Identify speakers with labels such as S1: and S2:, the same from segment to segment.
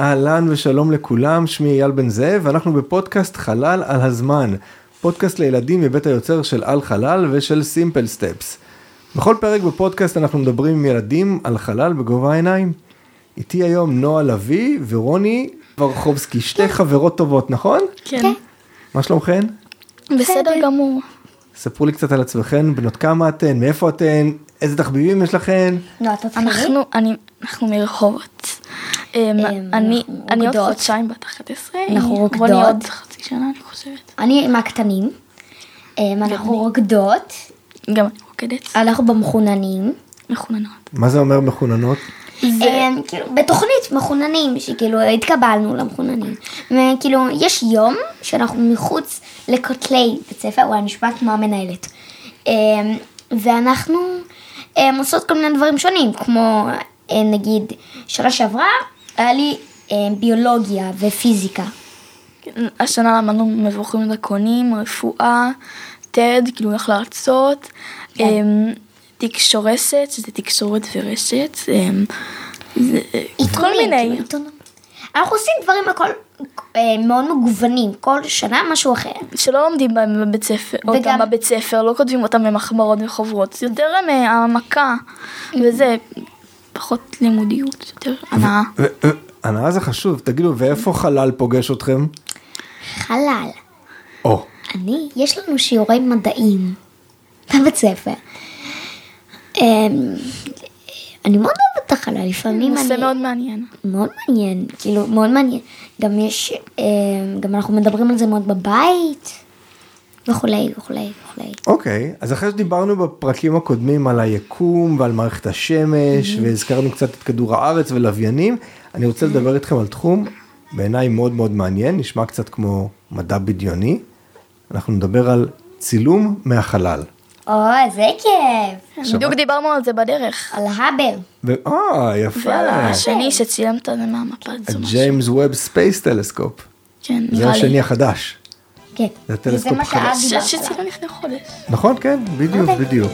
S1: אהלן ושלום לכולם, שמי אייל בן זאב, ואנחנו בפודקאסט חלל על הזמן, פודקאסט לילדים מבית היוצר של על חלל ושל סימפל סטפס. בכל פרק בפודקאסט אנחנו מדברים עם ילדים על חלל בגובה העיניים. איתי היום נועה לביא ורוני ורחובסקי, שתי חברות טובות, נכון?
S2: כן.
S1: מה שלומכן?
S2: בסדר גמור.
S1: ספרו לי קצת על עצמכן, בנות כמה אתן, מאיפה אתן, איזה תחביבים יש לכן?
S3: לא, את תתחילי.
S2: אנחנו, אני, אנחנו מרחובות. אמ, אני
S3: אנחנו
S2: אני עוד. חודשיים בת 11.
S3: אנחנו
S2: רוני
S3: רוקדות.
S2: עוד חצי שנה אני חושבת.
S3: אני מהקטנים. אמ, אנחנו רוקדות,
S2: גם אני רוקדת.
S3: אנחנו במחוננים.
S2: מחוננות.
S1: מה זה אומר מחוננות?
S3: אמ, כאילו, בתוכנית מחוננים, שכאילו התקבלנו למחוננים. וכאילו, יש יום שאנחנו מחוץ לכותלי בית ספר, וואי, נשמע כמו המנהלת. אמ, ואנחנו אמ, עושות כל מיני דברים שונים, כמו אה, נגיד, שנה שעברה היה לי אמ, ביולוגיה ופיזיקה.
S2: השנה למדנו מבוכים ודרקונים, רפואה, TED, כאילו איך להרצות,
S3: כן.
S2: אמ, תקשורסת, שזה תקשורת ורשת, זה- כל מיני.
S3: כאילו. אנחנו עושים דברים הכל אה, מאוד מגוונים, כל שנה משהו אחר.
S2: שלא לומדים בהם בבית ספר,
S3: וגם-
S2: אותם בבית ספר, לא כותבים אותם במחברות וחוברות, זה יותר הם, אה, העמקה, וזה פחות לימודיות, יותר הנאה.
S1: הנאה זה חשוב, תגידו, ואיפה חלל פוגש אתכם?
S3: חלל.
S1: או,
S3: אני, יש לנו שיעורי מדעים בבית ספר. אמ, אני מאוד אוהבת את החלל, לפעמים
S2: נושא
S3: אני...
S2: מאוד מעניין.
S3: מאוד מעניין, כאילו, מאוד מעניין. גם יש, אמ, גם אנחנו מדברים על זה מאוד בבית, וכולי, וכולי, וכולי.
S1: אוקיי, אז אחרי שדיברנו בפרקים הקודמים על היקום ועל מערכת השמש, והזכרנו קצת את כדור הארץ ולוויינים, אני רוצה לדבר איתכם על תחום בעיניי מאוד מאוד מעניין, נשמע קצת כמו מדע בדיוני. אנחנו נדבר על צילום מהחלל.
S3: או, איזה כיף.
S2: בדיוק דיברנו על זה בדרך.
S3: על האבר.
S1: ו- אה, יפה.
S2: ועל השני שצילמת זה משהו.
S1: הג'יימס ווב ספייס טלסקופ.
S2: כן,
S1: זה
S2: נראה לי.
S1: השני החדש.
S3: כן.
S1: זה הטלסקופ
S3: מה
S1: החדש.
S3: שאת
S2: ש-
S3: דיברת
S2: שצילם
S3: עליו.
S2: לפני חודש.
S1: נכון, כן, בדיוק,
S3: אוקיי.
S1: בדיוק.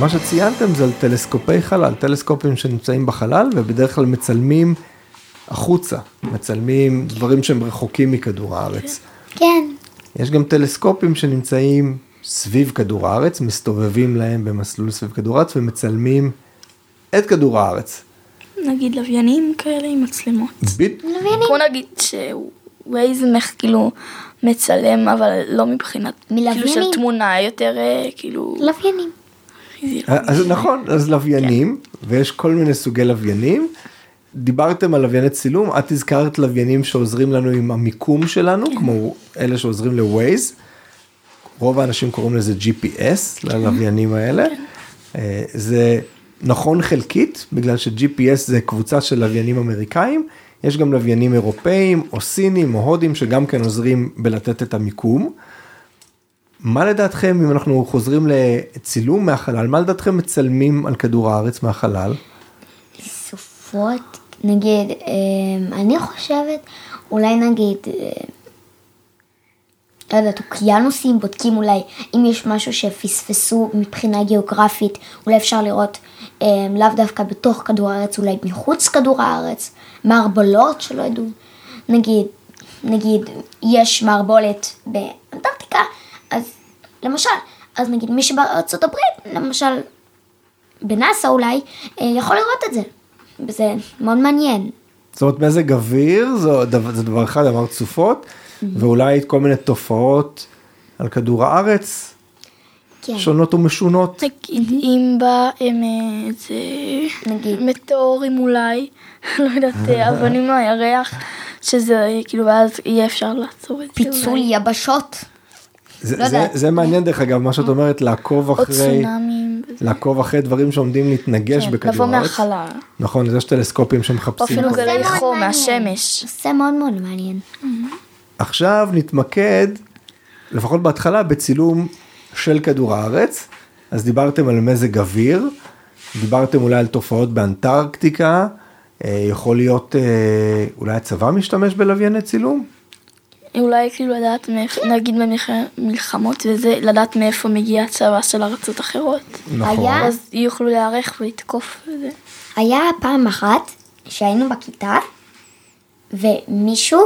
S1: מה שציינתם זה על טלסקופי חלל, טלסקופים שנמצאים בחלל ובדרך כלל מצלמים החוצה, מצלמים דברים שהם רחוקים מכדור הארץ.
S3: כן.
S1: יש גם טלסקופים שנמצאים סביב כדור הארץ, מסתובבים להם במסלול סביב כדור הארץ ומצלמים את כדור הארץ.
S2: נגיד לוויינים כאלה עם מצלמות.
S1: בדיוק.
S2: כמו נגיד שווייז מח כאילו מצלם אבל לא מבחינת כאילו
S3: מלוויינים.
S2: של תמונה יותר אה, כאילו
S3: לוויינים.
S2: פיזי.
S1: אז נכון, אז לוויינים, ויש כל מיני סוגי לוויינים. דיברתם על לווייני צילום, את הזכרת לוויינים שעוזרים לנו עם המיקום שלנו, כמו אלה שעוזרים לווייז. רוב האנשים קוראים לזה GPS, ללוויינים האלה. אה, זה נכון חלקית, בגלל ש-GPS זה קבוצה של לוויינים אמריקאים, יש גם לוויינים אירופאים, או סינים, או הודים, שגם כן עוזרים בלתת את המיקום. מה לדעתכם, אם אנחנו חוזרים לצילום מהחלל, מה לדעתכם מצלמים על כדור הארץ מהחלל?
S3: סופות, נגיד, אמ, אני חושבת, אולי נגיד, אה, לא יודעת, אוקיינוסים, בודקים אולי אם יש משהו שפספסו מבחינה גיאוגרפית, אולי אפשר לראות אמ, לאו דווקא בתוך כדור הארץ, אולי מחוץ כדור הארץ, מערבולות שלא ידעו, נגיד, נגיד, יש מערבולת באנטרקטיקה, אז למשל, אז נגיד מי שבארצות הברית, למשל, בנאסא אולי, אה, יכול לראות את זה. וזה מאוד מעניין.
S1: זאת אומרת מזג אוויר זה דבר אחד אמרת סופות ואולי כל מיני תופעות על כדור הארץ
S3: כן.
S1: שונות ומשונות.
S2: נגיד אם בא אה, איזה
S3: נגיד.
S2: מטאורים אולי, לא יודעת, אה, אבנים מהירח, שזה אה, כאילו ואז יהיה אפשר לעצור את זה.
S3: פיצול. יבשות.
S1: זה,
S3: לא
S1: זה. זה מעניין דרך אגב מה שאת אומרת לעקוב אחרי. לעקוב אחרי דברים שעומדים להתנגש
S2: כן,
S1: בכדור
S2: לבוא
S1: הארץ.
S2: מהחלל.
S1: נכון יש טלסקופים
S2: או
S1: שמחפשים.
S2: אפילו. גלי חום. מהשמש.
S3: נושא מאוד מאוד מעניין.
S1: עכשיו נתמקד לפחות בהתחלה בצילום של כדור הארץ אז דיברתם על מזג אוויר דיברתם אולי על תופעות באנטרקטיקה אה, יכול להיות אה, אולי הצבא משתמש בלווייני צילום
S2: אולי כאילו לדעת מאיפה, נגיד במלחמות וזה, לדעת מאיפה מגיע הצבא של ארצות אחרות.
S1: נכון.
S3: היה-
S2: אז יוכלו להיערך ולתקוף וזה.
S3: היה פעם אחת שהיינו בכיתה, ומישהו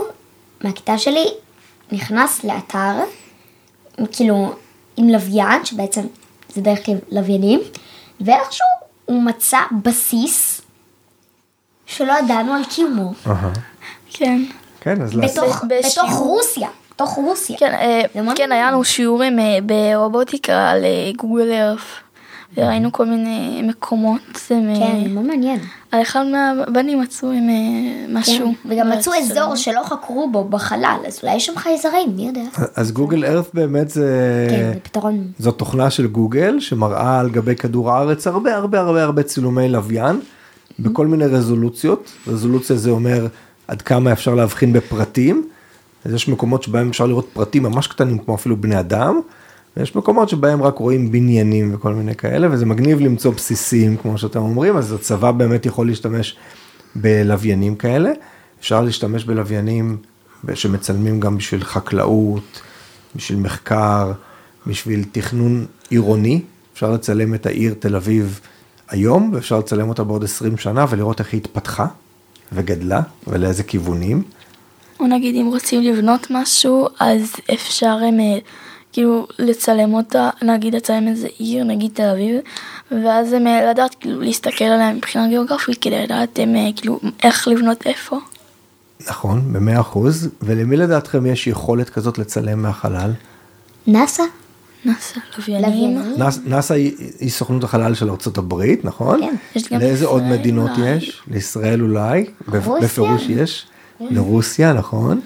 S3: מהכיתה שלי נכנס לאתר, כאילו עם לוויין, שבעצם זה דרך לוויינים, ואיכשהו הוא מצא בסיס שלא ידענו על קיומו.
S2: כן.
S1: כן, אז לעשות...
S3: בתוך. בתוך רוסיה, בתוך רוסיה.
S2: כן, אה, כן. היה לנו שיעורים אה, ברובוטיקה על אה, גוגל ארף. וראינו כל מיני מקומות.
S3: כן, מאוד מעניין.
S2: על אחד מהבנים מצאו עם אה,
S3: כן,
S2: משהו.
S3: וגם מצאו
S2: בארץ
S3: אזור
S2: שלנו.
S3: שלא חקרו בו בחלל, אז אולי יש שם חייזרים, מי יודע.
S1: אז גוגל ארת באמת זה...
S3: כן, זה פתרון.
S1: זו תוכנה של גוגל שמראה על גבי כדור הארץ הרבה הרבה הרבה הרבה צילומי לוויין בכל מיני רזולוציות. רזולוציה זה אומר עד כמה אפשר להבחין בפרטים. אז יש מקומות שבהם אפשר לראות פרטים ממש קטנים כמו אפילו בני אדם. ויש מקומות שבהם רק רואים בניינים וכל מיני כאלה וזה מגניב למצוא בסיסים כמו שאתם אומרים אז הצבא באמת יכול להשתמש בלוויינים כאלה. אפשר להשתמש בלוויינים שמצלמים גם בשביל חקלאות, בשביל מחקר, בשביל תכנון עירוני. אפשר לצלם את העיר תל אביב היום ואפשר לצלם אותה בעוד 20 שנה ולראות איך היא התפתחה וגדלה ולאיזה כיוונים.
S2: או נגיד אם רוצים לבנות משהו, אז אפשר הם, אה, כאילו לצלם אותה, נגיד לצלם איזה עיר, נגיד תל אביב, ואז הם אה, לדעת, כאילו להסתכל עליה מבחינה גיאוגרפית, כדי לדעת הם, אה, כאילו איך לבנות איפה.
S1: נכון, במאה אחוז. ולמי לדעתכם יש יכולת כזאת לצלם מהחלל?
S3: נאסא?
S2: נעשה לוויינים.
S3: לוויינים.
S1: נאס- נאסא היא, סוכנות החלל של ארה"ב, נכון?
S3: כן.
S2: יש גם
S1: לאיזה עוד מדינות. יש? לישראל אולי? בפירוש יש. לרוסיה, נכון?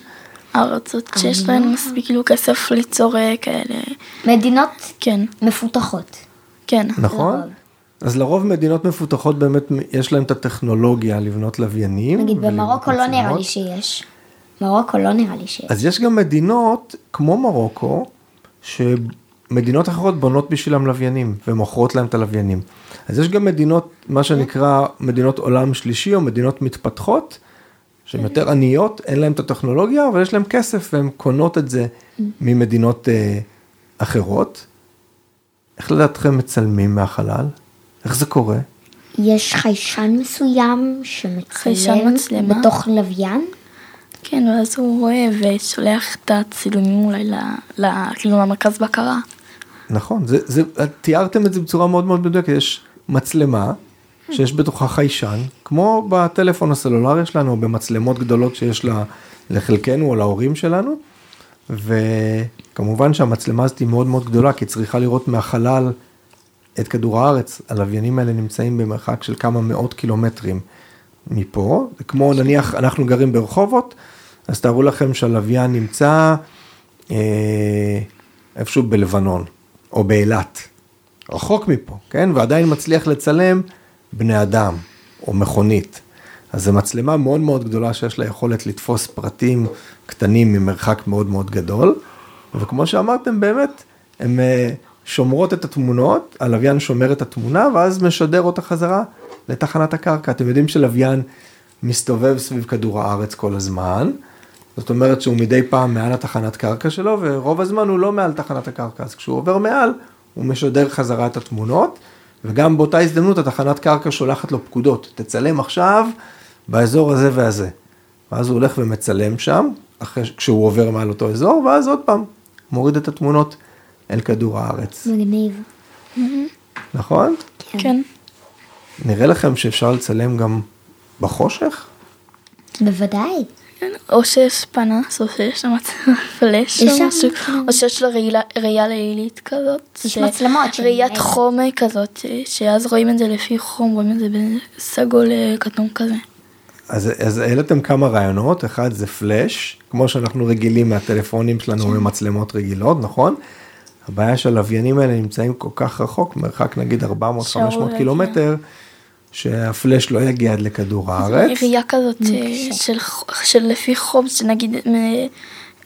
S2: הארצות שיש להן מספיק כאילו כסף ליצור אה, כאלה.
S3: מדינות
S2: כן,
S3: מפותחות.
S2: כן.
S1: נכון?
S3: לרוב.
S1: אז לרוב מדינות מפותחות באמת יש להם את הטכנולוגיה לבנות לוויינים.
S3: נגיד במרוקו לא נראה. לי שיש. מרוקו לא נראה לי שיש.
S1: אז יש גם מדינות כמו מרוקו, שמדינות אחרות בונות בשבילם לוויינים ומוכרות להם את הלוויינים. אז יש גם מדינות, מה שנקרא מדינות עולם שלישי או מדינות מתפתחות, שהן יותר עניות, אין להן את הטכנולוגיה, אבל יש להן כסף והן קונות את זה ממדינות אה, אחרות. איך לדעתכם מצלמים מהחלל? איך זה קורה?
S3: יש חיישן מסוים שמצלם? בתוך לוויין?
S2: כן, ואז הוא רואה ושולח את הצילומים אולי ל... ל... כאילו למרכז בקרה.
S1: נכון, זה, זה, תיארתם את זה בצורה מאוד מאוד מדויקת, יש מצלמה שיש בתוכה חיישן, כמו בטלפון הסלולרי שלנו, או במצלמות גדולות שיש לה, לחלקנו או להורים שלנו, וכמובן שהמצלמה הזאת היא מאוד מאוד גדולה, כי צריכה לראות מהחלל את כדור הארץ, הלוויינים האלה נמצאים במרחק של כמה מאות קילומטרים מפה, כמו נניח אנחנו גרים ברחובות, אז תארו לכם שהלוויין נמצא אה, איפשהו בלבנון, או באילת, רחוק מפה, כן? ועדיין מצליח לצלם בני אדם, או מכונית. אז זו מצלמה מאוד מאוד גדולה שיש לה יכולת לתפוס פרטים קטנים ממרחק מאוד מאוד גדול, וכמו שאמרתם, באמת, הן אה, שומרות את התמונות, הלוויין שומר את התמונה, ואז משדר אותה חזרה לתחנת הקרקע. אתם יודעים שלוויין מסתובב סביב כדור הארץ כל הזמן, זאת אומרת שהוא מדי פעם מעל התחנת קרקע שלו, ורוב הזמן הוא לא מעל תחנת הקרקע, אז כשהוא עובר מעל, הוא משדר חזרה את התמונות, וגם באותה הזדמנות התחנת קרקע שולחת לו פקודות, תצלם עכשיו באזור הזה והזה. ואז הוא הולך ומצלם שם, אחרי, כשהוא עובר מעל אותו אזור, ואז עוד פעם מוריד את התמונות אל כדור הארץ,
S3: מגניב.
S1: נכון?
S2: כן.
S1: נראה לכם שאפשר לצלם גם בחושך?
S3: בוודאי.
S2: כן, או שיש פנס, או שיש שם פלאש
S3: יש
S2: או משהו,
S3: כן.
S2: או שיש לה ראייה- לילית כזאת.
S3: יש מצלמות
S2: ראיית. חום כזאת, שאז רואים את זה לפי חום, רואים את זה בסגול אה, כתום כזה.
S1: אז, העליתם כמה רעיונות, אחד זה פלאש, כמו שאנחנו רגילים מהטלפונים שלנו ממצלמות רגילות, נכון? הבעיה שהלוויינים האלה נמצאים כל כך רחוק, מרחק נגיד 400-500
S2: שערוריה,
S1: קילומטר, שהפלאש לא יגיע עד לכדור הארץ.
S2: ראייה כזאת אה, של, של לפי חום, שנגיד מ-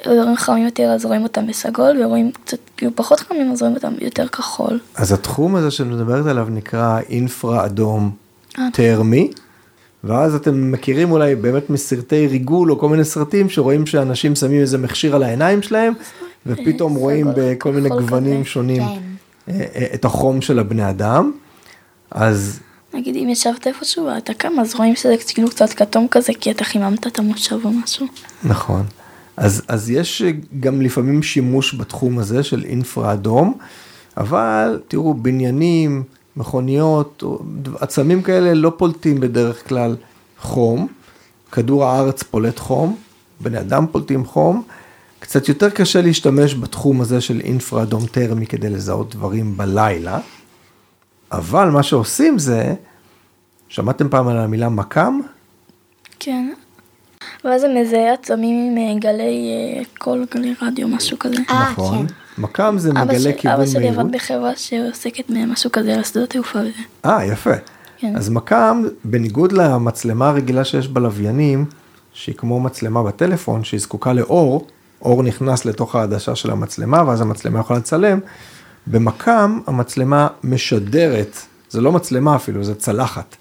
S2: אזורים חמים יותר אז רואים אותם בסגול, ורואים קצת כאילו פחות חמים אז רואים אותם יותר כחול.
S1: אז התחום הזה שאת מדברת עליו נקרא אינפרה אדום
S2: אה.
S1: טרמי, ואז אתם מכירים אולי באמת מסרטי ריגול או כל מיני סרטים שרואים שאנשים שמים איזה מכשיר על העיניים שלהם, ופתאום רואים בכל מיני גוונים. שונים
S3: כן.
S1: אה, אה, את החום של הבני אדם. אז
S2: נגיד אם ישבת איפשהו ואתה קם אז רואים שזה כאילו קצת כתום כזה כי אתה חיממת את המושב או משהו.
S1: נכון. אז, אז יש גם לפעמים שימוש בתחום הזה של אינפרה אדום, אבל תראו, בניינים, מכוניות, עצמים כאלה לא פולטים בדרך כלל חום. כדור הארץ פולט חום, בני אדם פולטים חום. קצת יותר קשה להשתמש בתחום הזה של אינפרה אדום טרמי כדי לזהות דברים בלילה, אבל מה שעושים זה, שמעתם פעם על המילה מכ"ם?
S2: כן. ואז זה מזהה עצמים עם אה, גלי אה, קול, גלי רדיו, משהו כזה.
S3: אה,
S1: נכון.
S3: כן.
S1: מכ"ם זה מגלה כיוון
S2: אבא שלי
S1: מהירות.
S2: עבד בחברה שעוסקת במשהו כזה על שדות תעופה וזה.
S1: אה, יפה.
S2: כן.
S1: אז מכ"ם, בניגוד למצלמה הרגילה שיש בלוויינים, שהיא כמו מצלמה בטלפון, שהיא זקוקה לאור, אור נכנס לתוך העדשה של המצלמה, ואז המצלמה יכולה לצלם, במכ"ם המצלמה משדרת, זה לא מצלמה אפילו, זה צלחת.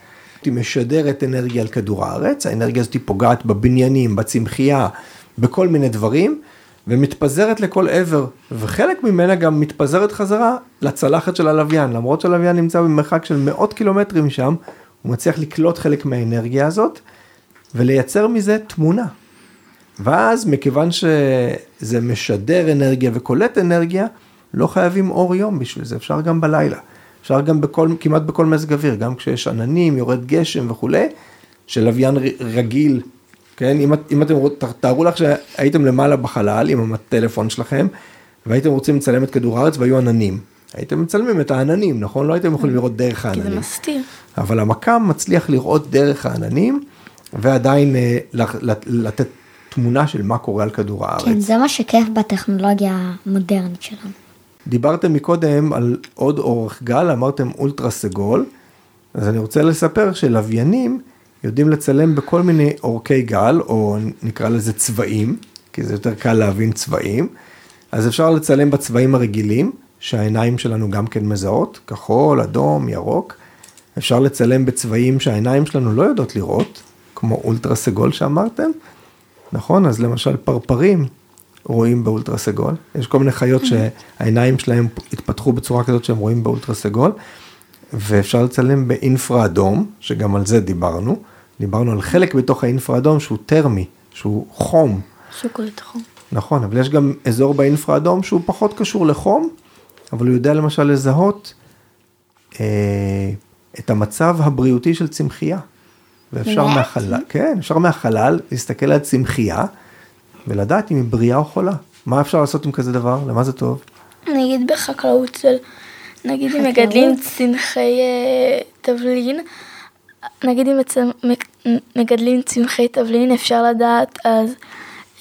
S1: היא משדרת אנרגיה על כדור הארץ, האנרגיה הזאת פוגעת בבניינים, בצמחייה, בכל מיני דברים, ומתפזרת לכל עבר, וחלק ממנה גם מתפזרת חזרה לצלחת של הלוויין, למרות שהלוויין נמצא במרחק של מאות קילומטרים משם, הוא מצליח לקלוט חלק מהאנרגיה הזאת, ולייצר מזה תמונה. ואז מכיוון שזה משדר אנרגיה וקולט אנרגיה, לא חייבים אור יום בשביל זה, אפשר גם בלילה. אפשר גם בכל, כמעט בכל מזג אוויר, גם כשיש עננים, יורד גשם וכולי, שלוויין רגיל, כן, אם, אם אתם תארו לך שהייתם למעלה בחלל עם הטלפון שלכם, והייתם רוצים לצלם את כדור הארץ והיו עננים. הייתם מצלמים את העננים, נכון? לא הייתם יכולים לראות דרך
S2: כי זה
S1: העננים.
S2: מסתיר.
S1: אבל המכ"ם מצליח לראות דרך העננים, ועדיין אה, לתת תמונה של מה קורה על כדור הארץ.
S3: כן, זה מה שכיף בטכנולוגיה המודרנית שלנו.
S1: דיברתם מקודם על עוד אורך גל, אמרתם אולטרה סגול, אז אני רוצה לספר שלוויינים יודעים לצלם בכל מיני אורכי גל, או נקרא לזה צבעים, כי זה יותר קל להבין צבעים, אז אפשר לצלם בצבעים הרגילים, שהעיניים שלנו גם כן מזהות, כחול, אדום, ירוק. אפשר לצלם בצבעים שהעיניים שלנו לא יודעות לראות, כמו אולטרה סגול שאמרתם, נכון? אז למשל פרפרים רואים באולטרה סגול, יש כל מיני חיות שהעיניים שלהם התפתחו בצורה כזאת שהם רואים באולטרה סגול, ואפשר לצלם באינפרה אדום, שגם על זה דיברנו, דיברנו על חלק בתוך האינפרה אדום שהוא טרמי, שהוא חום,
S2: שוקולד חום.
S1: נכון, אבל יש גם אזור באינפרה אדום שהוא פחות קשור לחום, אבל הוא יודע למשל לזהות אה, את המצב הבריאותי של צמחייה. ואפשר? מהחלל, כן, אפשר מהחלל להסתכל על צמחייה ולדעת אם היא בריאה או חולה. מה אפשר לעשות עם כזה דבר? למה זה טוב?
S2: נגיד בחקלאות של, נגיד אם? מגדלים צמחי אה, תבלין, נגיד אם מגדלים צמחי תבלין אפשר לדעת אז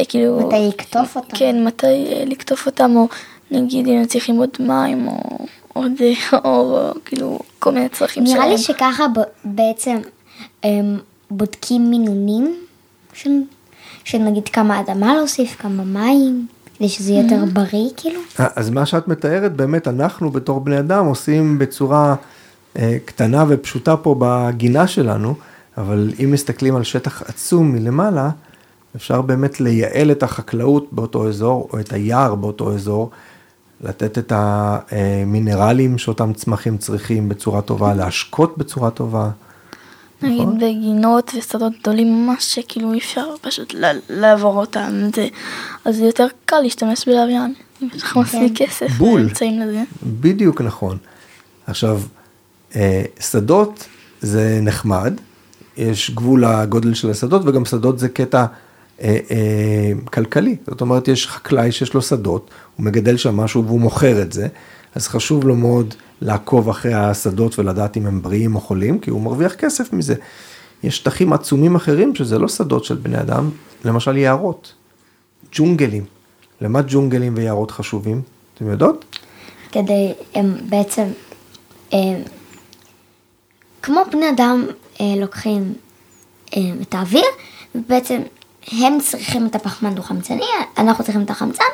S2: אה, כאילו,
S3: מתי לקטוף אותם.
S2: כן, מתי אה, לקטוף אותם, או נגיד אם הם צריכים עוד מים, או עוד אור, או כאילו כל מיני צרכים שלהם.
S3: נראה לי שככה ב- בעצם בודקים מינונים של, של נגיד כמה אדמה להוסיף, כמה מים, כדי שזה יהיה יותר בריא כאילו.
S1: אה, אז מה שאת מתארת, באמת אנחנו בתור בני אדם עושים בצורה אה, קטנה ופשוטה פה בגינה שלנו, אבל אם מסתכלים על שטח עצום מלמעלה, אפשר באמת לייעל את החקלאות באותו אזור, או את היער באותו אזור, לתת את המינרלים שאותם צמחים צריכים בצורה טובה, להשקות בצורה טובה.
S2: נגיד
S1: נכון.
S2: בגינות ושדות גדולים ממש שכאילו אי אפשר פשוט לעבור אותם, זה, אז זה יותר קל להשתמש בלוויין, אם יש לך מספיק כסף
S1: בול. בדיוק נכון. עכשיו, אה, שדות זה נחמד, יש גבול לגודל של השדות וגם שדות זה קטע אה, אה, כלכלי. זאת אומרת, יש חקלאי שיש לו שדות, הוא מגדל שם משהו והוא מוכר את זה, אז חשוב לו מאוד לעקוב אחרי השדות ולדעת אם הם בריאים או חולים, כי הוא מרוויח כסף מזה. יש שטחים עצומים אחרים שזה לא שדות של בני אדם, למשל יערות, ג'ונגלים. למה ג'ונגלים ויערות חשובים? אתם יודעות?
S3: כדי הם בעצם, הם, כמו בני אדם אה, לוקחים אה, את האוויר, ובעצם הם צריכים את הפחמן דו-חמצני, אנחנו צריכים את החמצן,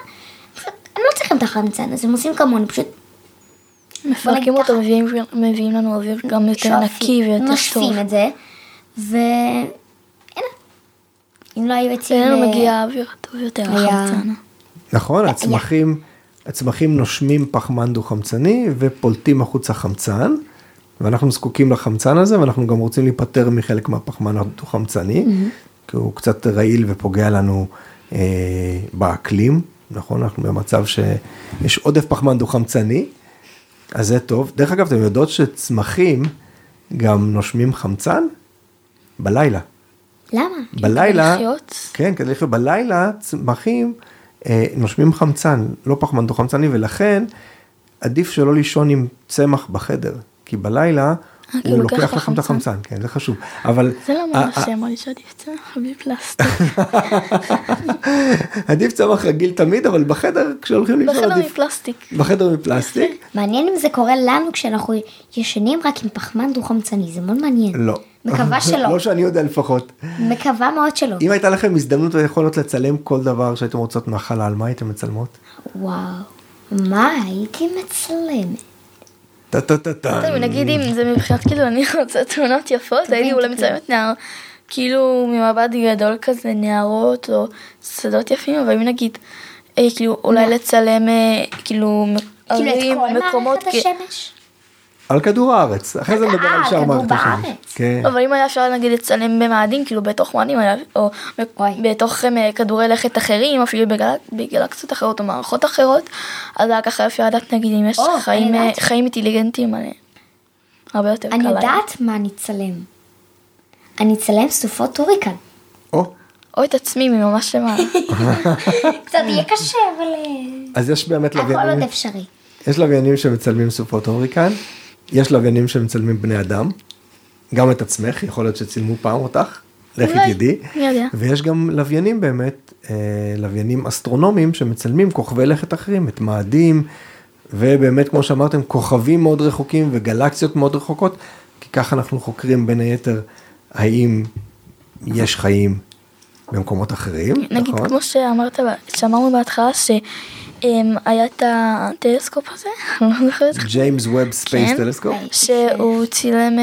S3: הם לא צריכים את החמצן, אז הם עושים כמוני, פשוט
S2: מפרקים אותו. מביאים, מביאים לנו אוויר גם יותר
S3: שואפים-
S2: נקי ויותר טוב.
S3: נושפים את זה, ואין. אם לא היו עצים...
S2: אצלנו
S3: אה,
S2: מגיע אוויר טוב יותר, החמצן.
S1: נכון, הצמחים, הצמחים נושמים פחמן דו-חמצני ופולטים החוצה חמצן, ואנחנו זקוקים לחמצן הזה, ואנחנו גם רוצים להיפטר מחלק מהפחמן הדו-חמצני, כי הוא קצת רעיל ופוגע לנו אה, באקלים, נכון? אנחנו במצב שיש עודף פחמן דו-חמצני, אז זה טוב. דרך אגב, אתם יודעות שצמחים גם נושמים חמצן? בלילה.
S3: למה?
S1: בלילה,
S2: לחיות?
S1: כן, כדי לחיות בלילה, צמחים אה, נושמים חמצן, לא פחמן דו-חמצני, ולכן עדיף שלא לישון עם צמח בחדר, כי בלילה הוא
S2: הוא
S1: לוקח לכם את
S2: החמצן.
S1: כן, זה חשוב. אבל
S2: זה לא שאמר לי שעדיף צמח בלי פלסטיק.
S1: עדיף צמח רגיל תמיד, אבל בחדר, כשהולכים לישון
S2: בחדר
S1: עדיף,
S2: מפלסטיק.
S1: בחדר מפלסטיק,
S3: מעניין אם זה קורה לנו כשאנחנו ישנים רק עם פחמן דו-חמצני, זה מאוד מעניין.
S1: לא.
S3: מקווה שלא.
S1: לא שאני יודע לפחות.
S3: מקווה מאוד שלא.
S1: אם הייתה לכם הזדמנות ויכולות לצלם כל דבר שהייתם רוצות מהחלל, מה הייתם מצלמות?
S3: וואו. מה הייתי מצלמת?
S1: טה טה טה טה.
S2: נגיד אם זה מבחינת כאילו אני רוצה תמונות יפות, הייתי אולי מצלמת נער, כאילו ממבט גדול כזה נערות או שדות יפים, אבל אם נגיד, אה, כאילו אולי לצלם אה, כאילו
S3: כאילו את
S2: ערים,
S3: כל
S2: מקומות,
S3: מערכת השמש?
S1: על כדור הארץ, אחרי זה נדבר
S3: אה,
S1: על שאר מערכת השמש. כן.
S2: אבל אם היה אפשר נגיד לצלם במאדים, כאילו בתוך מאדים, או. בתוך אה, כדורי לכת אחרים, אפילו בגל- בגלקסיות אחרות או מערכות אחרות, אז היה ככה אפשר לדעת נגיד אם יש חיים אה. חיים אינטליגנטיים. הרבה יותר קל
S3: אני. יודעת מה אני אצלם. אני אצלם סופות הוריקן.
S1: או,
S2: או את עצמי ממש למעלה.
S3: קצת יהיה קשה, אבל...
S1: אז יש באמת
S3: הכל עוד
S1: לוויינים,
S3: אפשרי.
S1: יש לוויינים שמצלמים סופות הוריקן, יש לוויינים שמצלמים בני אדם, גם את עצמך, יכול להיות שצילמו פעם אותך, לכי תדעי. ויש גם לוויינים באמת, אה, לוויינים אסטרונומיים שמצלמים כוכבי לכת אחרים, את מאדים, ובאמת כמו שאמרתם, כוכבים מאוד רחוקים וגלקסיות מאוד רחוקות, כי ככה אנחנו חוקרים בין היתר האם יש חיים במקומות אחרים,
S2: נגיד
S1: נכון?
S2: כמו שאמרת, שאמרנו בהתחלה שהיה את הטלסקופ הזה, אני לא זוכרת
S1: James Webb Space
S2: כן.
S1: Telescope.
S2: שהוא צילם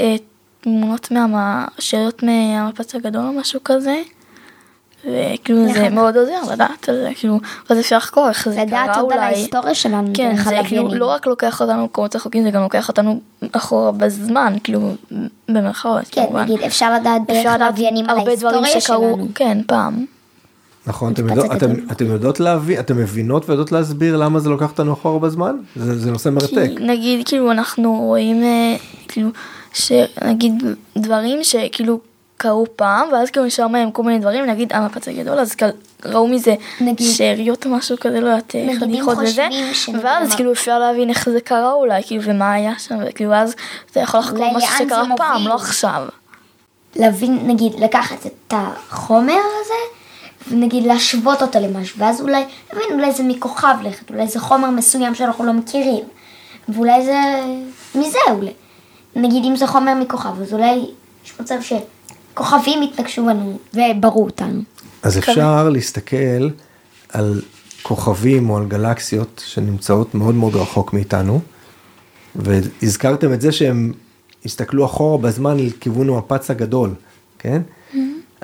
S2: אה, תמונות מהשאריות מהמפץ הגדול או משהו כזה. וכאילו זה. מאוד עוזר לדעת על זה, כאילו, ואז אפשר לחקור איך זה
S3: לדעת
S2: קרה
S3: עוד על
S2: אולי.
S3: ההיסטוריה שלנו
S2: כן, זה כאילו. לא רק לוקח אותנו למקומות רחוקים, זה גם לוקח אותנו אחורה בזמן, כאילו, במרכאות,
S3: כן,
S2: כמובן.
S3: נגיד, אפשר לדעת דרך
S2: לדעת
S3: לוויינים על ההיסטוריה שלנו.
S2: כן, פעם.
S1: נכון, אתם יודעות, אתם. אתם יודעות להבין, אתם מבינות ויודעות להסביר למה זה לוקח אותנו אחורה בזמן? זה, זה נושא מרתק.
S2: כי נגיד כאילו אנחנו רואים אה, כאילו שנגיד דברים שכאילו קרו פעם ואז כאילו נשאר מהם כל מיני דברים נגיד המפץ הגדול אז כל- ראו מזה
S3: נגיד-
S2: שאריות או משהו כזה לא יודעת
S3: נגיד, אם
S2: חתיכות וזה ואז
S3: מה-
S2: כאילו אפשר להבין איך זה קרה אולי כאילו ומה היה שם וכאילו אז אתה יכול לחקור
S3: אולי
S2: משהו שקרה פעם. לא עכשיו.
S3: להבין, נגיד, לקחת את החומר הזה, ונגיד להשוות אותו למשהו, ואז אולי, להבין, אולי זה מכוכב לכת, אולי זה חומר מסוים שאנחנו לא מכירים, ואולי זה מזה אולי. נגיד, אם זה חומר מכוכב, אז אולי יש מצב שכוכבים יתנגשו בנו וברו אותנו.
S1: אז אפשר להסתכל על כוכבים או על גלקסיות שנמצאות מאוד מאוד רחוק מאיתנו, והזכרתם את זה שהם הסתכלו אחורה בזמן לכיוון המפץ הגדול, כן?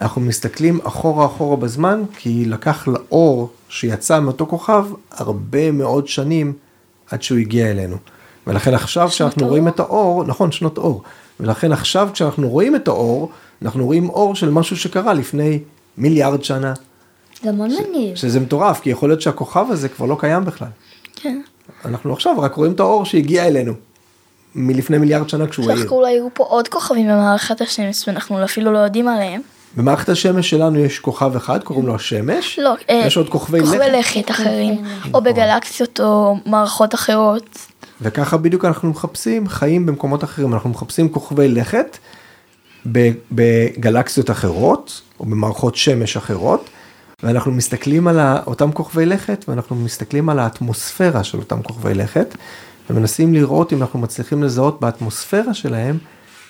S1: אנחנו מסתכלים אחורה אחורה בזמן, כי לקח לאור שיצא מאותו כוכב הרבה מאוד שנים עד שהוא הגיע אלינו. ולכן עכשיו כשאנחנו
S2: אור?
S1: רואים את האור, נכון, שנות אור. ולכן עכשיו כשאנחנו רואים את האור, אנחנו רואים אור של משהו שקרה לפני מיליארד שנה.
S3: זה מאוד מעניין.
S1: שזה מטורף, כי יכול להיות שהכוכב הזה כבר לא קיים בכלל.
S2: כן.
S1: אנחנו עכשיו רק רואים את האור שהגיע אלינו. מלפני מיליארד שנה כשהוא העיר.
S2: דווקא אולי היו פה עוד כוכבים במערכת השמש ואנחנו אפילו לא יודעים עליהם.
S1: במערכת השמש שלנו יש כוכב אחד, קוראים לו השמש.
S2: לא, אה,
S1: יש עוד כוכבי
S2: כוכבי
S1: לכת.
S2: לכת אחרים, או בגלקסיות או מערכות אחרות.
S1: וככה בדיוק אנחנו מחפשים חיים במקומות אחרים. אנחנו מחפשים כוכבי לכת בגלקסיות אחרות, או במערכות שמש אחרות, ואנחנו מסתכלים על אותם כוכבי לכת, ואנחנו מסתכלים על האטמוספירה של אותם כוכבי לכת, ומנסים לראות אם אנחנו מצליחים לזהות באטמוספירה שלהם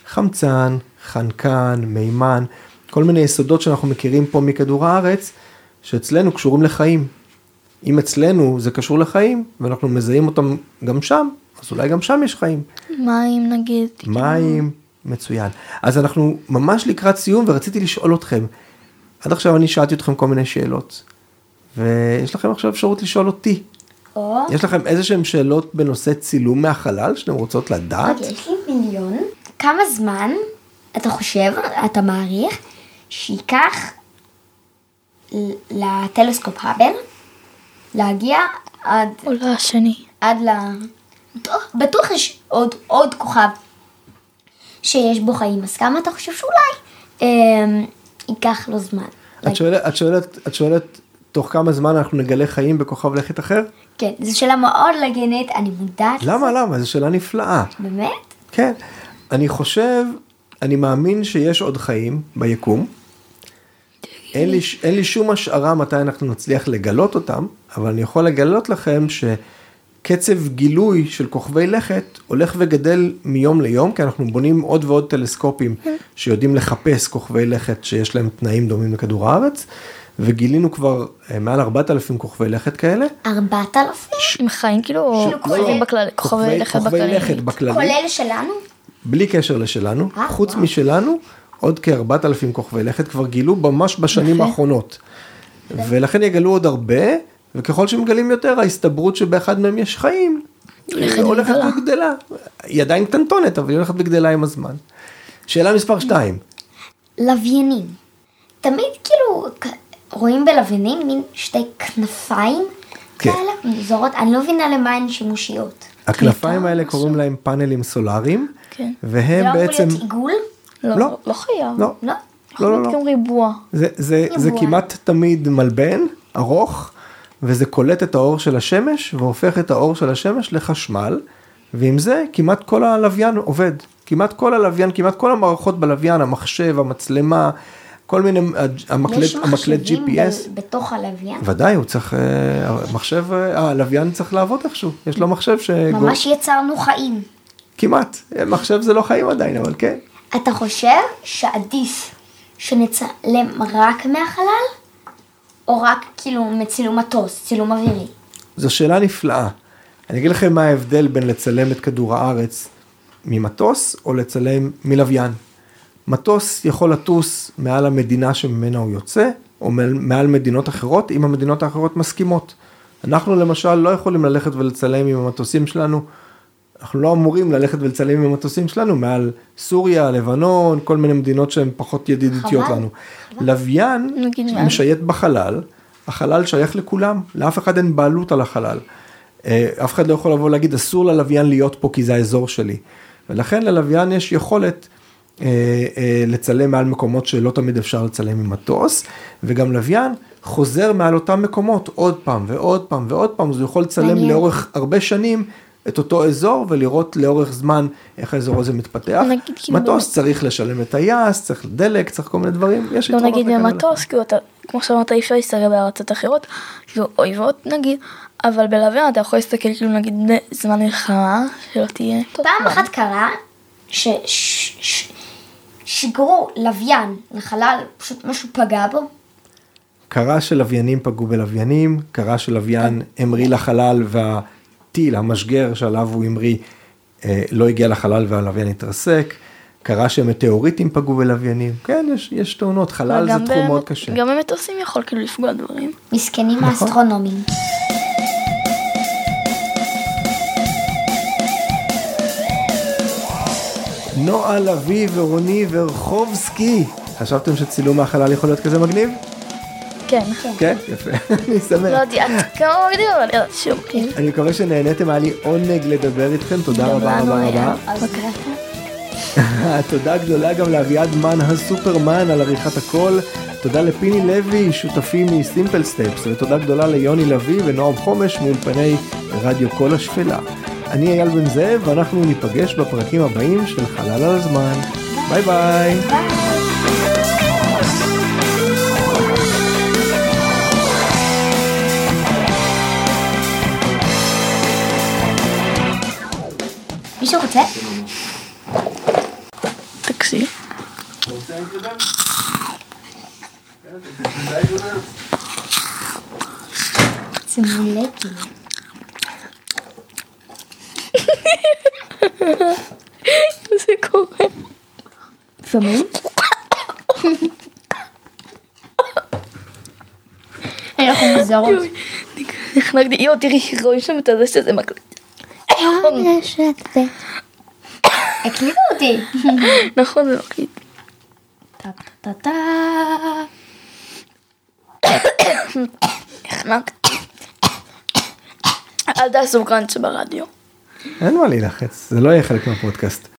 S1: חמצן, חנקן, מימן, כל מיני יסודות שאנחנו מכירים פה מכדור הארץ, שאצלנו קשורים לחיים. אם אצלנו זה קשור לחיים, ואנחנו מזהים אותם גם שם, אז אולי גם שם יש חיים.
S2: מים נגיד.
S1: מים, מצוין. אז אנחנו ממש לקראת סיום ורציתי לשאול אתכם, עד עכשיו אני שאלתי אתכם כל מיני שאלות, ויש לכם עכשיו אפשרות לשאול אותי.
S3: או,
S1: יש לכם איזה שהם שאלות בנושא צילום מהחלל שאתם רוצות לדעת?
S3: רגע, יש לי מיליון. כמה זמן אתה חושב, אתה מעריך, שייקח לטלסקופ האבל להגיע עד,
S2: או לשני.
S3: עד ל... בטוח- בטוח יש עוד, עוד כוכב שיש בו חיים, אז כמה אתה חושב שאולי אה, ייקח לו זמן?
S1: את שואלת, את שואלת, את שואלת תוך כמה זמן אנחנו נגלה חיים בכוכב לכת אחר?
S3: כן, זו שאלה מאוד לגנית, אני מודעת
S1: למה למה? זו שאלה נפלאה.
S3: באמת?
S1: כן. אני חושב, אני מאמין שיש עוד חיים ביקום. אין לי, אין לי שום השערה מתי אנחנו נצליח לגלות אותם, אבל אני יכול לגלות לכם שקצב גילוי של כוכבי לכת הולך וגדל מיום ליום, כי אנחנו בונים עוד ועוד טלסקופים שיודעים לחפש כוכבי לכת שיש להם תנאים דומים לכדור הארץ, וגילינו כבר אה, מעל 4,000 כוכבי לכת כאלה.
S3: ארבעת אלפים?
S2: עם חיים כאילו, או כוכבים
S3: כולל-
S2: בכלל, כוכבי לכת
S1: כוכבי
S2: בכללי.
S1: לכת בכללי.
S3: כולל שלנו?
S1: בלי קשר לשלנו,
S3: אה,
S1: חוץ. משלנו, עוד כ-4,000 כוכבי לכת כבר גילו ממש בשנים. האחרונות. ולכן יגלו עוד הרבה, וככל שמגלים יותר, ההסתברות שבאחד מהם יש חיים,
S2: הולכת
S1: היא הולכת
S2: וגדלה.
S1: היא עדיין קטנטונת, אבל היא הולכת וגדלה עם הזמן. שאלה מספר 2,
S3: לוויינים. תמיד כאילו רואים בלוויינים מין שתי כנפיים
S1: כן.
S3: כאלה מוזרות, אני לא מבינה למה הן שימושיות.
S1: הכנפיים האלה. קוראים להם פאנלים סולאריים,
S2: כן.
S3: זה
S1: והם
S3: לא אמור
S1: בעצם,
S3: להיות עיגול?
S2: לא,
S1: לא.
S2: לא חייב.
S1: לא,
S3: לא.
S1: לא, לא, לא.
S2: גם ריבוע.
S1: זה, זה, זה
S3: ריבוע.
S1: כמעט תמיד מלבן, ארוך, וזה קולט את האור של השמש והופך את האור של השמש לחשמל, ועם זה כמעט כל הלוויין עובד. כמעט כל הלוויין, כמעט כל המערכות בלוויין, המחשב, המצלמה, כל מיני, המקלט,
S3: יש
S1: המקלט
S3: מחשבים
S1: GPS.
S3: ב- בתוך הלוויין?
S1: ודאי, הוא צריך, אה, המחשב, אה, הלוויין צריך לעבוד איכשהו, יש לו מחשב ש...
S3: ממש יצרנו חיים.
S1: כמעט, מחשב זה לא חיים עדיין, אבל כן.
S3: אתה חושב שעדיף שנצלם רק מהחלל? או רק כאילו מצילום מטוס, צילום אווירי?
S1: זו שאלה נפלאה. אני אגיד לכם מה ההבדל בין לצלם את כדור הארץ ממטוס או לצלם מלוויין. מטוס יכול לטוס מעל המדינה שממנה הוא יוצא, או מעל- מדינות אחרות, אם המדינות האחרות מסכימות. אנחנו למשל לא יכולים ללכת ולצלם עם המטוסים שלנו, אנחנו לא אמורים ללכת ולצלם עם המטוסים שלנו מעל סוריה, לבנון, כל מיני מדינות שהן פחות ידידותיות
S3: חבל.
S1: לנו. לוויין
S2: נגיד מעל-
S1: משייט בחלל, החלל שייך לכולם, לאף אחד אין בעלות על החלל. אה, אף אחד לא יכול לבוא להגיד אסור ללוויין להיות פה כי זה האזור שלי. ולכן ללוויין יש יכולת אה, אה, לצלם מעל מקומות שלא תמיד אפשר לצלם עם מטוס, וגם לוויין חוזר מעל אותם מקומות עוד פעם ועוד פעם ועוד פעם, אז הוא יכול לצלם
S3: מעניין.
S1: לאורך הרבה שנים את אותו אזור ולראות לאורך זמן איך האזור הזה מתפתח.
S2: נגיד, כאילו,
S1: מטוס צריך לשלם את הטייס, צריך דלק, צריך כל מיני דברים, יש
S2: לא
S1: יתרונות
S2: נגיד במטוס, כאילו אתה, כמו שאמרת, אי אפשר להסתכל בארצות אחרות, כאילו אויבות נגיד, אבל בלוויין אתה יכול להסתכל כאילו נגיד בזמן מלחמה, שלא תהיה.
S3: פעם. אחת קרה ששיגרו לוויין לחלל, פשוט משהו פגע בו.
S1: קרה שלוויינים פגעו בלוויינים, קרה שלוויין המריא לחלל והטיל, המשגר שעליו הוא המריא, אה, לא הגיע לחלל והלוויין התרסק. קרה שמטאוריטים פגעו בלוויינים. כן, יש, יש תאונות, חלל זה תחום מאוד קשה.
S2: גם במטוסים יכול כאילו לפגוע דברים.
S3: מסכנים
S1: נכון.
S3: האסטרונומים.
S1: נועה לביא ורוני ורחובסקי. חשבתם שצילום מהחלל יכול להיות כזה מגניב?
S2: כן.
S1: כן, יפה, אני
S2: לא
S1: שמח.
S2: יודעת כמה מגניב, אבל ידעתי שהוא כאילו.
S1: אני מקווה שנהניתם, היה לי עונג לדבר איתכם, תודה
S2: גם
S1: רבה רבה. רבה.
S3: אז
S1: תודה גדולה גם לאביעד מן הסופרמן על עריכת הקול. תודה לפיני לוי, שותפי מסימפל סטפס, ותודה גדולה ליוני לביא ונועם חומש מאולפני רדיו כל השפלה. אני אייל בן זאב, ואנחנו ניפגש בפרקים הבאים של חלל על הזמן. ביי ביי.
S3: מישהו רוצה?
S2: תקשיב.
S3: זה מעולה כאילו.
S2: זה קורה.
S3: שומעים? אנחנו מוזרות.
S2: נחנקתי, יואו תראי, רואים שם את הזה שזה מקליט.
S3: רשת ב'. הקליטו אותי.
S2: נכון זה מקליט.
S3: טה טה טה
S2: נחנקתי. אל תעשו קראנץ' ברדיו.
S1: אין מה להילחץ, זה לא יהיה חלק מהפודקאסט.